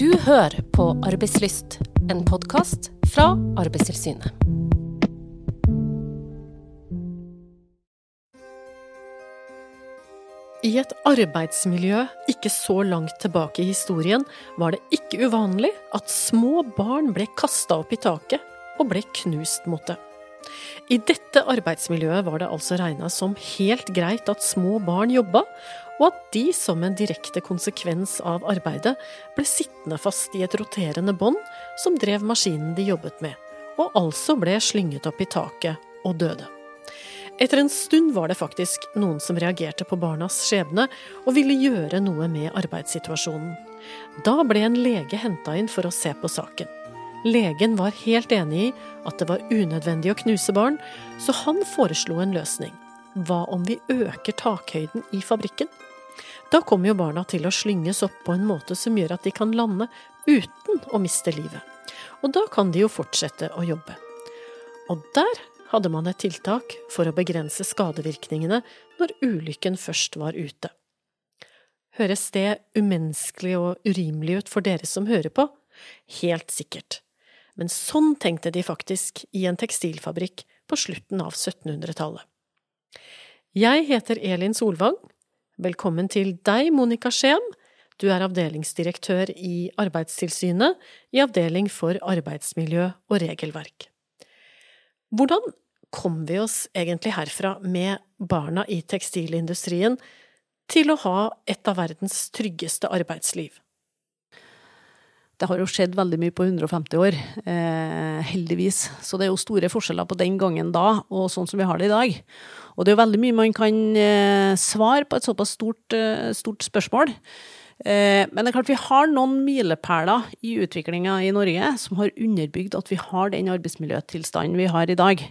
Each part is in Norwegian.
Du hører på Arbeidslyst, en podkast fra Arbeidstilsynet. I et arbeidsmiljø ikke så langt tilbake i historien var det ikke uvanlig at små barn ble kasta opp i taket og ble knust mot det. I dette arbeidsmiljøet var det altså regna som helt greit at små barn jobba, og at de som en direkte konsekvens av arbeidet ble sittende fast i et roterende bånd som drev maskinen de jobbet med, og altså ble slynget opp i taket og døde. Etter en stund var det faktisk noen som reagerte på barnas skjebne og ville gjøre noe med arbeidssituasjonen. Da ble en lege henta inn for å se på saken. Legen var helt enig i at det var unødvendig å knuse barn, så han foreslo en løsning. Hva om vi øker takhøyden i fabrikken? Da kommer jo barna til å slynges opp på en måte som gjør at de kan lande uten å miste livet. Og da kan de jo fortsette å jobbe. Og der hadde man et tiltak for å begrense skadevirkningene når ulykken først var ute. Høres det umenneskelig og urimelig ut for dere som hører på? Helt sikkert. Men sånn tenkte de faktisk i en tekstilfabrikk på slutten av 1700-tallet. Jeg heter Elin Solvang. Velkommen til deg, Monica Skien. Du er avdelingsdirektør i Arbeidstilsynet i Avdeling for arbeidsmiljø og regelverk. Hvordan kom vi oss egentlig herfra med barna i tekstilindustrien til å ha et av verdens tryggeste arbeidsliv? Det har jo skjedd veldig mye på 150 år, eh, heldigvis. Så det er jo store forskjeller på den gangen da, og sånn som vi har det i dag. Og det er jo veldig mye man kan eh, svare på et såpass stort, eh, stort spørsmål. Eh, men det er klart vi har noen milepæler i utviklinga i Norge som har underbygd at vi har den arbeidsmiljøtilstanden vi har i dag.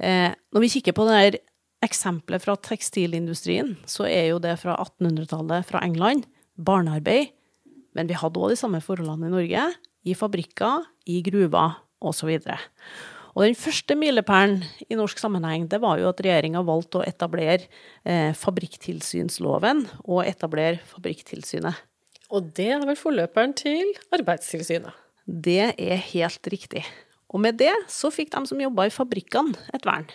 Eh, når vi kikker på det der eksempelet fra tekstilindustrien, så er jo det fra 1800-tallet fra England. Barnearbeid men vi hadde òg de samme forholdene i Norge, i fabrikker, i gruver osv. Og den første milepælen i norsk sammenheng, det var jo at regjeringa valgte å etablere eh, fabrikktilsynsloven og etablere Fabrikktilsynet. Og det er vel forløperen til Arbeidstilsynet? Det er helt riktig. Og med det så fikk de som jobba i fabrikkene, et vern.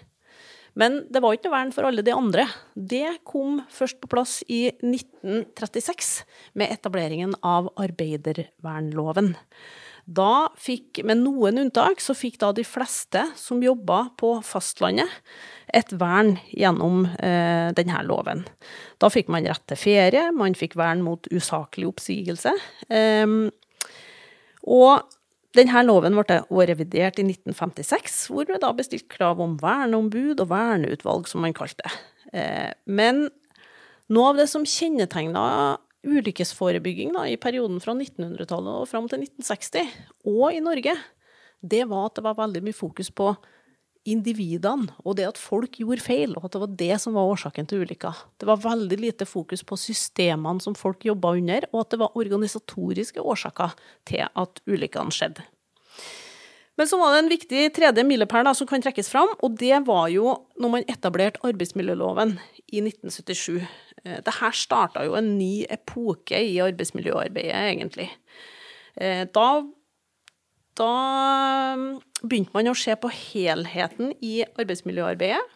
Men det var ikke noe vern for alle de andre. Det kom først på plass i 1936, med etableringen av arbeidervernloven. Da fikk, med noen unntak, så fikk da de fleste som jobba på fastlandet, et vern gjennom eh, denne loven. Da fikk man rett til ferie, man fikk vern mot usaklig oppsigelse. Eh, og denne loven ble revidert i 1956, hvor det da bestilt krav om verneombud og verneutvalg, som man kalte det. Eh, men noe av det som kjennetegna ulykkesforebygging da, i perioden fra 1900-tallet og fram til 1960, og i Norge, det var at det var veldig mye fokus på individene, og det at folk gjorde feil, og at det var det som var årsaken til ulykka. Det var veldig lite fokus på systemene som folk jobba under, og at det var organisatoriske årsaker til at ulykkene skjedde. Men så var det en viktig tredje milepæl som kan trekkes fram, og det var jo når man etablerte arbeidsmiljøloven i 1977. Eh, Dette starta jo en ny epoke i arbeidsmiljøarbeidet, egentlig. Eh, da da um, begynte man å se på helheten i arbeidsmiljøarbeidet.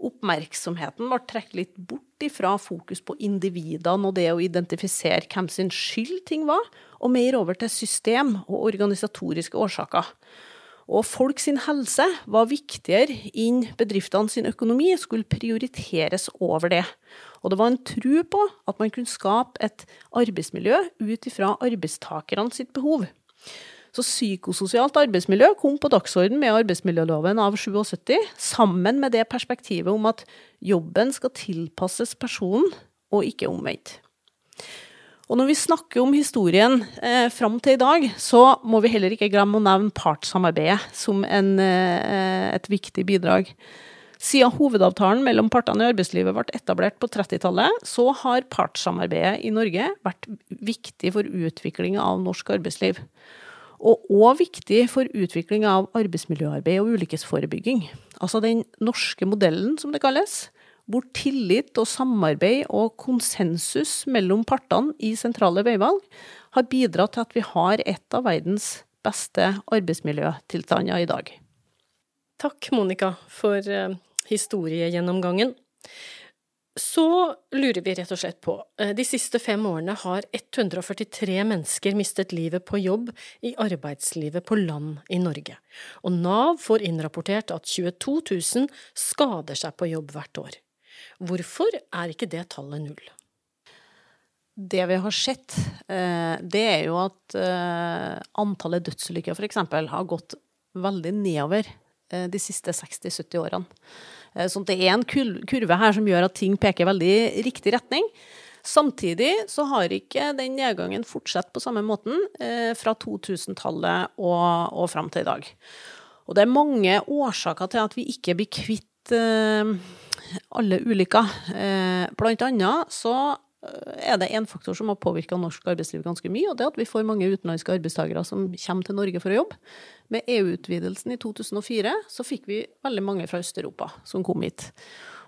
Oppmerksomheten ble trukket litt bort ifra fokus på individene og det å identifisere hvem sin skyld ting var, og mer over til system og organisatoriske årsaker. Og folk sin helse var viktigere enn bedriftene sin økonomi, skulle prioriteres over det. Og det var en tro på at man kunne skape et arbeidsmiljø ut ifra arbeidstakerne sitt behov. Så psykososialt arbeidsmiljø kom på dagsorden med arbeidsmiljøloven av 77, sammen med det perspektivet om at jobben skal tilpasses personen, og ikke omvendt. Og når vi snakker om historien eh, fram til i dag, så må vi heller ikke glemme å nevne partssamarbeidet som en, eh, et viktig bidrag. Siden hovedavtalen mellom partene i arbeidslivet ble etablert på 30-tallet, så har partssamarbeidet i Norge vært viktig for utviklinga av norsk arbeidsliv og òg viktig for utvikling av arbeidsmiljøarbeid og ulykkesforebygging. Altså den norske modellen, som det kalles, hvor tillit og samarbeid og konsensus mellom partene i sentrale veivalg har bidratt til at vi har et av verdens beste arbeidsmiljøtilstander i dag. Takk, Monica, for uh, historiegjennomgangen. Så lurer vi rett og slett på, eh, de siste fem årene har 143 mennesker mistet livet på jobb i arbeidslivet på land i Norge, og Nav får innrapportert at 22 000 skader seg på jobb hvert år. Hvorfor er ikke det tallet null? Det vi har sett, eh, det er jo at eh, antallet dødsulykker f.eks. har gått veldig nedover de siste 60-70 årene. Så det er en kurve her som gjør at ting peker veldig riktig retning. Samtidig så har ikke den nedgangen fortsatt på samme måten fra 2000-tallet og, og fram til i dag. Og det er mange årsaker til at vi ikke blir kvitt alle ulykker. Eh, blant annet så eh, er det én faktor som har påvirka norsk arbeidsliv ganske mye, og det er at vi får mange utenlandske arbeidstakere som kommer til Norge for å jobbe. Med EU-utvidelsen i 2004 så fikk vi veldig mange fra Øst-Europa som kom hit.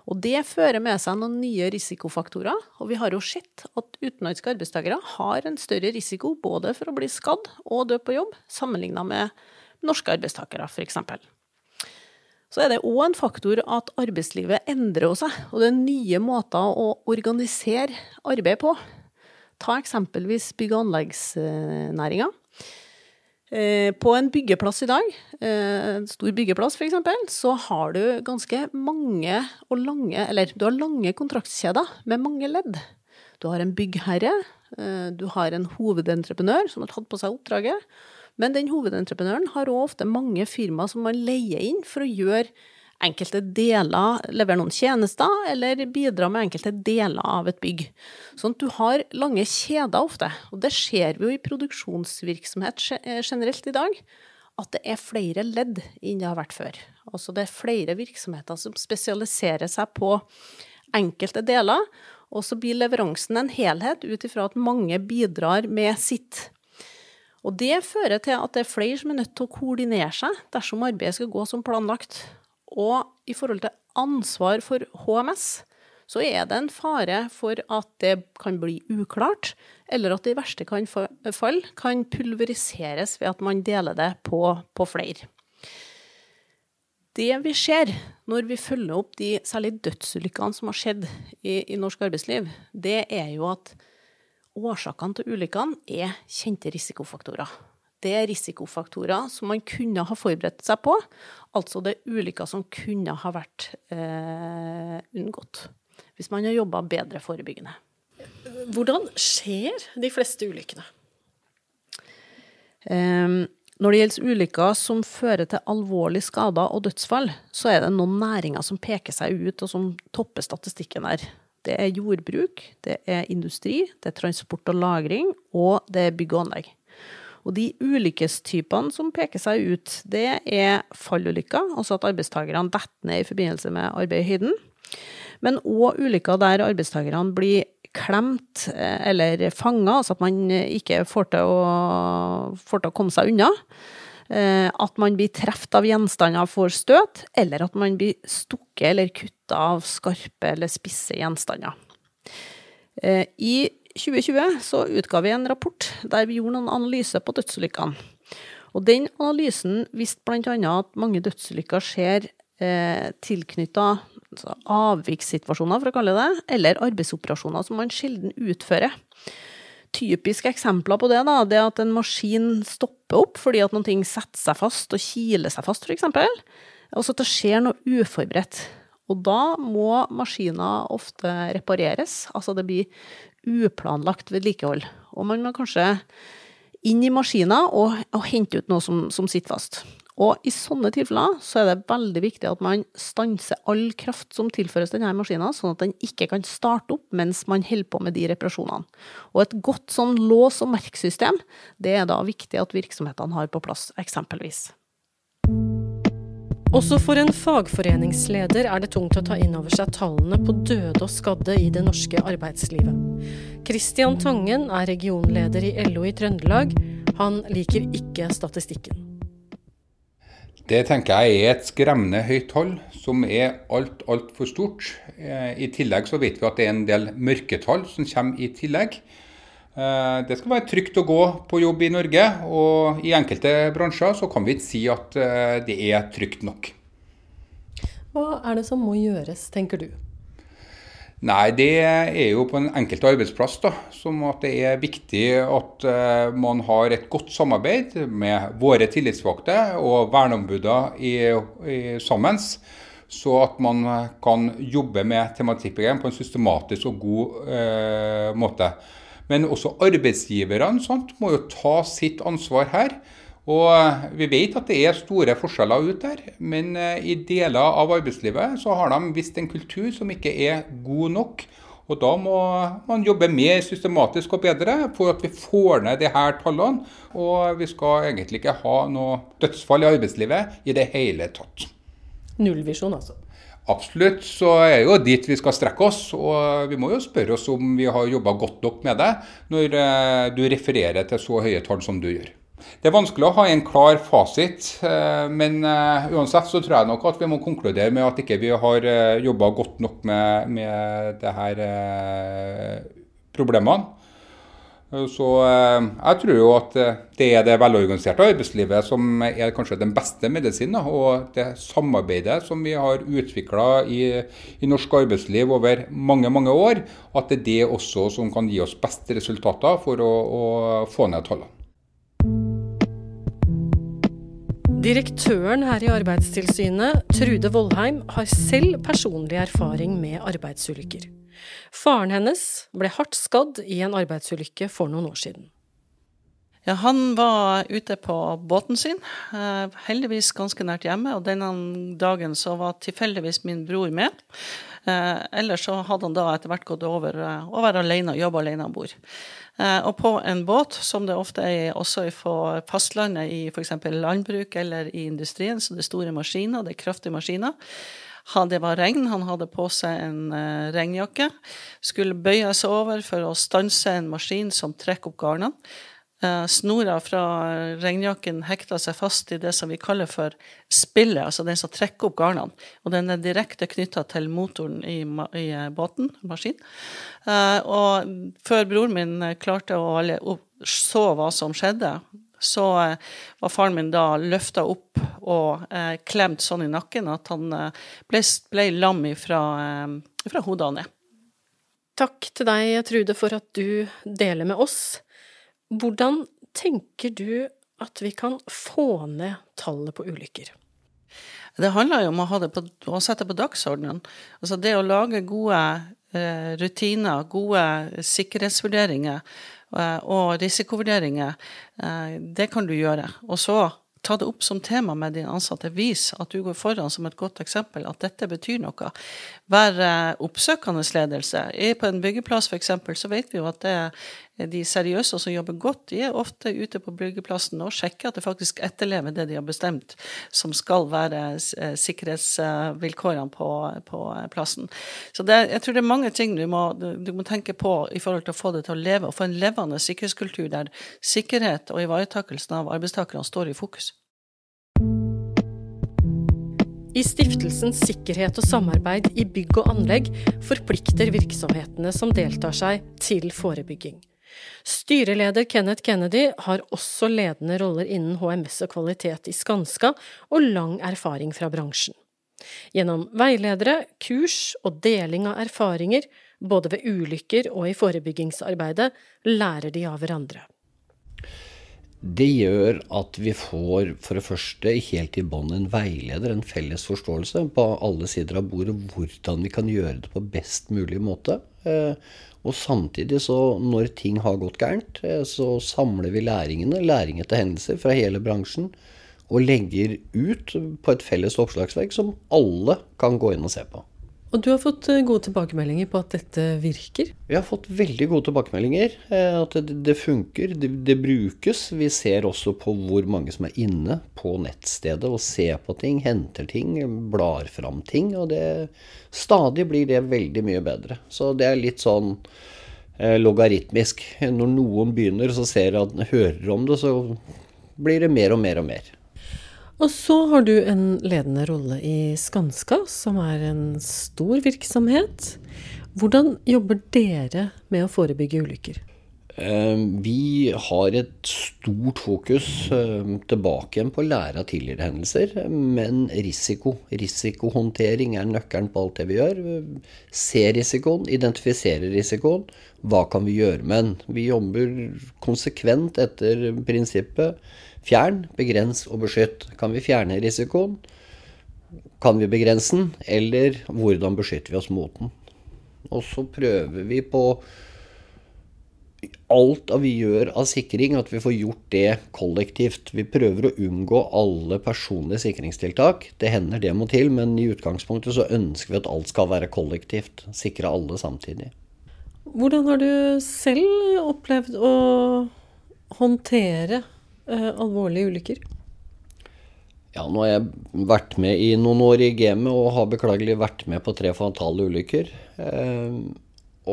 Og det fører med seg noen nye risikofaktorer, og vi har jo sett at utenlandske arbeidstakere har en større risiko både for å bli skadd og dø på jobb, sammenligna med norske arbeidstakere, f.eks. Så er det òg en faktor at arbeidslivet endrer seg, og det er nye måter å organisere arbeid på. Ta eksempelvis bygg- og anleggsnæringa. Eh, på en byggeplass i dag, eh, en stor byggeplass f.eks., så har du ganske mange og lange Eller du har lange kontraktskjeder med mange ledd. Du har en byggherre, eh, du har en hovedentreprenør som har tatt på seg oppdraget, men den hovedentreprenøren har òg ofte mange firmaer som man leier inn for å gjøre enkelte deler, levere noen tjenester, eller bidra med enkelte deler av et bygg. Sånn at du har lange kjeder ofte. Og det ser vi jo i produksjonsvirksomhet eh, generelt i dag, at det er flere ledd enn det har vært før. Altså det er flere virksomheter som spesialiserer seg på enkelte deler, og så blir leveransen en helhet ut ifra at mange bidrar med sitt. Og det fører til at det er flere som er nødt til å koordinere seg dersom arbeidet skal gå som planlagt. Og i forhold til ansvar for HMS, så er det en fare for at det kan bli uklart, eller at det i verste fall kan pulveriseres ved at man deler det på, på flere. Det vi ser når vi følger opp de særlig dødsulykkene som har skjedd i, i norsk arbeidsliv, det er jo at årsakene til ulykkene er kjente risikofaktorer. Det er risikofaktorer som man kunne ha forberedt seg på, altså det er ulykker som kunne ha vært eh, unngått. Hvis man har jobba bedre forebyggende. Hvordan skjer de fleste ulykkene? Eh, når det gjelder ulykker som fører til alvorlige skader og dødsfall, så er det noen næringer som peker seg ut, og som topper statistikken her. Det er jordbruk, det er industri, det er transport og lagring, og det er bygg og anlegg. Og de ulykkestypene som peker seg ut, det er fallulykker, altså at arbeidstakerne detter ned i forbindelse med arbeid i høyden. Men òg ulykker der arbeidstakerne blir klemt eh, eller fanga, altså at man ikke får til å, får til å komme seg unna. Eh, at man blir truffet av gjenstander får støt, eller at man blir stukket eller kutta av skarpe eller spisse gjenstander. Eh, I 2020 så utga vi en rapport der vi gjorde noen analyser på dødsulykkene. Og den analysen viste bl.a. at mange dødsulykker skjer eh, tilknytta altså avvikssituasjoner, for å kalle det, eller arbeidsoperasjoner som man sjelden utfører typiske eksempler på det, da, det at en maskin stopper opp fordi at noen ting setter seg fast og kiler seg fast, f.eks. Og så at det skjer noe uforberedt. Og da må maskiner ofte repareres, altså det blir uplanlagt vedlikehold. Og man må kanskje inn i maskiner og, og hente ut noe som, som sitter fast. Og i sånne tilfeller så er det veldig viktig at man stanser all kraft som tilføres denne maskinen, sånn at den ikke kan starte opp mens man holder på med de reparasjonene. Og et godt sånn lås- og merksystem, det er da viktig at virksomhetene har på plass, eksempelvis. Også for en fagforeningsleder er det tungt å ta inn over seg tallene på døde og skadde i det norske arbeidslivet. Christian Tangen er regionleder i LO i Trøndelag. Han liker ikke statistikken. Det tenker jeg er et skremmende høyt tall, som er alt, altfor stort. Eh, I tillegg så vet vi at det er en del mørketall som kommer i tillegg. Eh, det skal være trygt å gå på jobb i Norge, og i enkelte bransjer så kan vi ikke si at eh, det er trygt nok. Hva er det som må gjøres, tenker du? Nei, det er jo på en enkelt arbeidsplass. da, Som at det er viktig at uh, man har et godt samarbeid med våre tillitsvalgte og verneombuder i, i, sammen. Så at man kan jobbe med tematikken på en systematisk og god uh, måte. Men også arbeidsgiverne sant, må jo ta sitt ansvar her. Og eh, vi vet at det er store forskjeller ute der, men eh, i deler av arbeidslivet så har de visst en kultur som ikke er god nok. Og da må man jobbe mer systematisk og bedre for at vi får ned de her tallene. Og vi skal egentlig ikke ha noe dødsfall i arbeidslivet i det hele tatt. Nullvisjon, altså? Absolutt, så er det jo dit vi skal strekke oss. Og vi må jo spørre oss om vi har jobba godt nok med det, når eh, du refererer til så høye tall som du gjør. Det er vanskelig å ha en klar fasit, eh, men eh, uansett så tror jeg nok at vi må konkludere med at ikke vi har eh, jobba godt nok med, med det her problemene. Så jeg tror jo at det er det velorganiserte arbeidslivet som er kanskje den beste medisinen. Og det samarbeidet som vi har utvikla i, i, norsk arbeidsliv over mange mange år, at det er det også som kan gi oss best resultater for å, å få ned tallene. Direktøren her i Arbeidstilsynet, Trude Vollheim, har selv personlig erfaring med arbeidsulykker. Faren hennes ble hardt skadd i en arbeidsulykke for noen år siden. Ja, han var ute på båten sin, eh, heldigvis ganske nært hjemme. Og denne dagen så var tilfeldigvis min bror med. Eh, ellers så hadde han da etter hvert gått over eh, å være alene og jobbe alene om bord. Eh, og på en båt, som det ofte er også på fastlandet i f.eks. landbruk eller i industrien, så det er store maskiner, det er kraftige maskiner. Det var regn, han hadde på seg en regnjakke. Skulle bøye seg over for å stanse en maskin som trekker opp garnene. Eh, snora fra regnjakken hekta seg fast i det som vi kaller for spillet, altså den som trekker opp garnene. Og den er direkte knytta til motoren i, i eh, båten, maskin. Eh, og før broren min klarte å så hva som skjedde, så var faren min da løfta opp og klemt sånn i nakken at han ble, ble lam ifra, eh, fra hodet og ned. Takk til deg, Trude, for at du deler med oss. Hvordan tenker du at vi kan få ned tallet på ulykker? Det handler jo om å, på, å sette på dagsordenen. Altså det å lage gode eh, rutiner, gode sikkerhetsvurderinger eh, og risikovurderinger, eh, det kan du gjøre. Og så ta det opp som tema med dine ansatte. Vis at du går foran som et godt eksempel, at dette betyr noe. Vær oppsøkende ledelse. På en byggeplass f.eks. så vet vi jo at det de seriøse som jobber godt, de er ofte ute på byggeplassen og sjekker at det faktisk etterlever det de har bestemt, som skal være eh, sikkerhetsvilkårene på, på plassen. Så det, jeg tror det er mange ting du må, du må, tenke på i forhold til å få det til å leve, og få en levende sikkerhetskultur der sikkerhet og ivaretakelsen av arbeidstakerne står i fokus. I stiftelsen Sikkerhet og samarbeid i bygg og anlegg forplikter virksomhetene som deltar seg, til forebygging. Styreleder Kenneth Kennedy har også ledende roller innen HMS og kvalitet i Skanska, og lang erfaring fra bransjen. Gjennom veiledere, kurs og deling av erfaringer, både ved ulykker og i forebyggingsarbeidet, lærer de av hverandre. Det gjør at vi får for det første helt i bånn en veileder, en felles forståelse på alle sider av bordet hvordan vi kan gjøre det på best mulig måte. Og samtidig, så når ting har gått gærent, eh, så samler vi læringene, læring etter hendelser fra hele bransjen, og legger ut på et felles oppslagsverk som alle kan gå inn og se på. Og du har fått eh, gode tilbakemeldinger på at dette virker? Vi har fått veldig gode tilbakemeldinger. Eh, at det, funker. Det, det, brukes. Vi ser også på hvor mange som er inne på nettstedet og ser på ting, henter ting, blar fram ting. Og det, stadig blir det veldig mye bedre. Så det er litt sånn eh, logaritmisk. Når noen begynner, så ser at, hører om det, så blir det mer og mer og mer. Og så har du en ledende rolle i Skanska, som er en stor virksomhet. Hvordan jobber dere med å forebygge ulykker? Eh, vi har et stort fokus eh, tilbake igjen på å lære av tidligere hendelser, men risiko. Risikohåndtering er nøkkelen på alt det vi gjør. Se risikoen, identifisere risikoen. Hva kan vi gjøre med den? Vi jobber konsekvent etter prinsippet fjern, begrens og beskytt. Kan vi fjerne risikoen? Kan vi begrense den? Eller hvordan beskytter vi oss mot den? Og så prøver vi på alt vi gjør av sikring, at vi får gjort det kollektivt. Vi prøver å unngå alle personlige sikringstiltak. Det hender det må til, men i utgangspunktet så ønsker vi at alt skal være kollektivt. Sikre alle samtidig. Hvordan har du selv opplevd å håndtere alvorlige ulykker? Ja, nå har jeg vært med i noen år i gamet og har beklagelig vært med på tre fatale ulykker. Eh,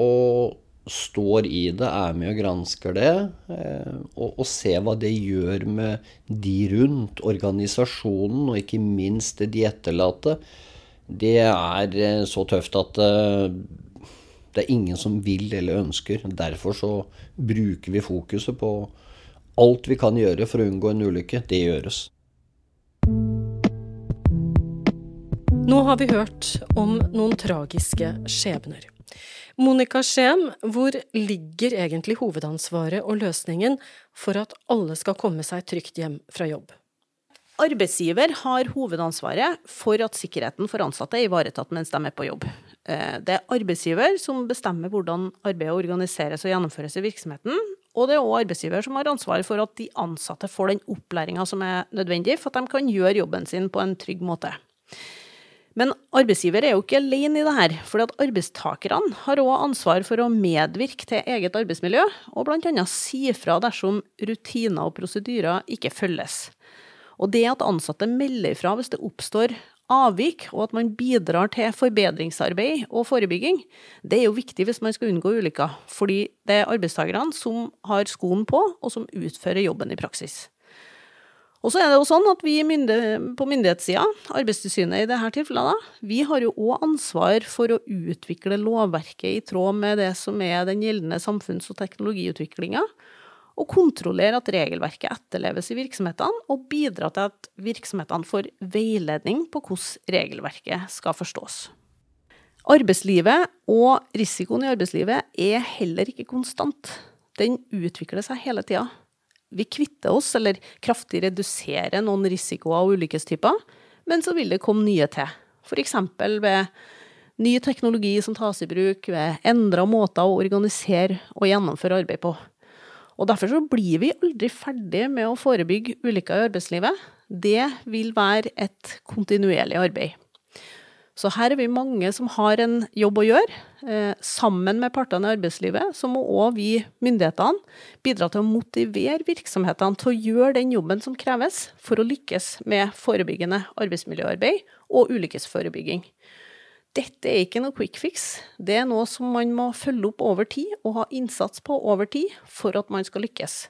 og står i det, er med og gransker det, eh, og, og ser hva det gjør med de rundt, organisasjonen og ikke minst de etterlatte, det er eh, så tøft at eh, det er ingen som vil eller ønsker. Derfor så bruker vi fokuset på alt vi kan gjøre for å unngå en ulykke. Det gjøres. Nå har vi hørt om noen tragiske skjebner. Monica Skien, hvor ligger egentlig hovedansvaret og løsningen for at alle skal komme seg trygt hjem fra jobb? Arbeidsgiver har hovedansvaret for at sikkerheten for ansatte er ivaretatt mens de er på jobb. Eh, det er arbeidsgiver som bestemmer hvordan arbeidet organiseres og gjennomføres i virksomheten. Og det er òg arbeidsgiver som har ansvar for at de ansatte får den opplæringa som er nødvendig for at de kan gjøre jobben sin på en trygg måte. Men arbeidsgiver er jo ikke alene i det her, for arbeidstakerne har òg ansvar for å medvirke til eget arbeidsmiljø, og bl.a. si fra dersom rutiner og prosedyrer ikke følges. Og det at ansatte melder ifra hvis det oppstår avvik, og at man bidrar til forbedringsarbeid og forebygging, det er jo viktig hvis man skal unngå ulykker, fordi det er arbeidstakerne som har skoen på, og som utfører jobben i praksis. Og så er det jo sånn at vi på myndighetssida, Arbeidstilsynet i dette tilfellet, vi har jo òg ansvar for å utvikle lovverket i tråd med det som er den gjeldende samfunns- og teknologiutviklinga, og kontrollere at regelverket etterleves i virksomhetene, og bidra til at virksomhetene får veiledning på hvordan regelverket skal forstås. Arbeidslivet og risikoen i arbeidslivet er heller ikke konstant. Den utvikler seg hele tida vi kvitter oss, eller kraftig reduserer noen risikoer og ulykkestyper, men så vil det komme nye til. F.eks. ved ny teknologi som tas i bruk, ved endra måter å organisere og gjennomføre arbeid på. Og Derfor så blir vi aldri ferdig med å forebygge ulykker i arbeidslivet. Det vil være et kontinuerlig arbeid. Så her er vi mange som har en jobb å gjøre. Eh, sammen med partene i arbeidslivet så må òg vi myndighetene bidra til å motivere virksomhetene til å gjøre den jobben som kreves for å lykkes med forebyggende arbeidsmiljøarbeid og ulykkesforebygging. Dette er ikke noe quick fix. Det er noe som man må følge opp over tid og ha innsats på over tid for at man skal lykkes.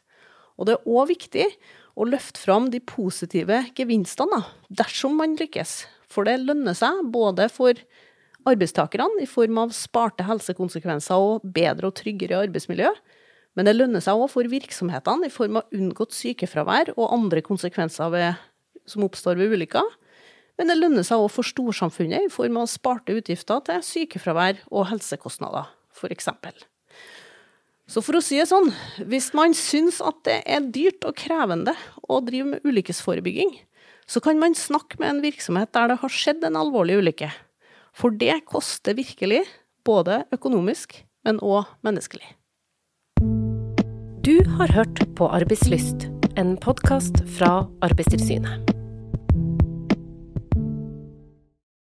Og det er òg viktig å løfte fram de positive gevinstene dersom man lykkes. For det lønner seg både for arbeidstakerne i form av sparte helsekonsekvenser og bedre og tryggere arbeidsmiljø, men det lønner seg òg for virksomhetene i form av unngått sykefravær og andre konsekvenser ved, som oppstår ved ulykker. Men det lønner seg òg for storsamfunnet i form av sparte utgifter til sykefravær og helsekostnader, f.eks. Så for å si det sånn, hvis man syns at det er dyrt og krevende å drive med ulykkesforebygging, så kan man snakke med en virksomhet der det har skjedd en alvorlig ulykke. For det koster virkelig, både økonomisk, men òg menneskelig. Du har hørt på Arbeidslyst, en podkast fra Arbeidstilsynet.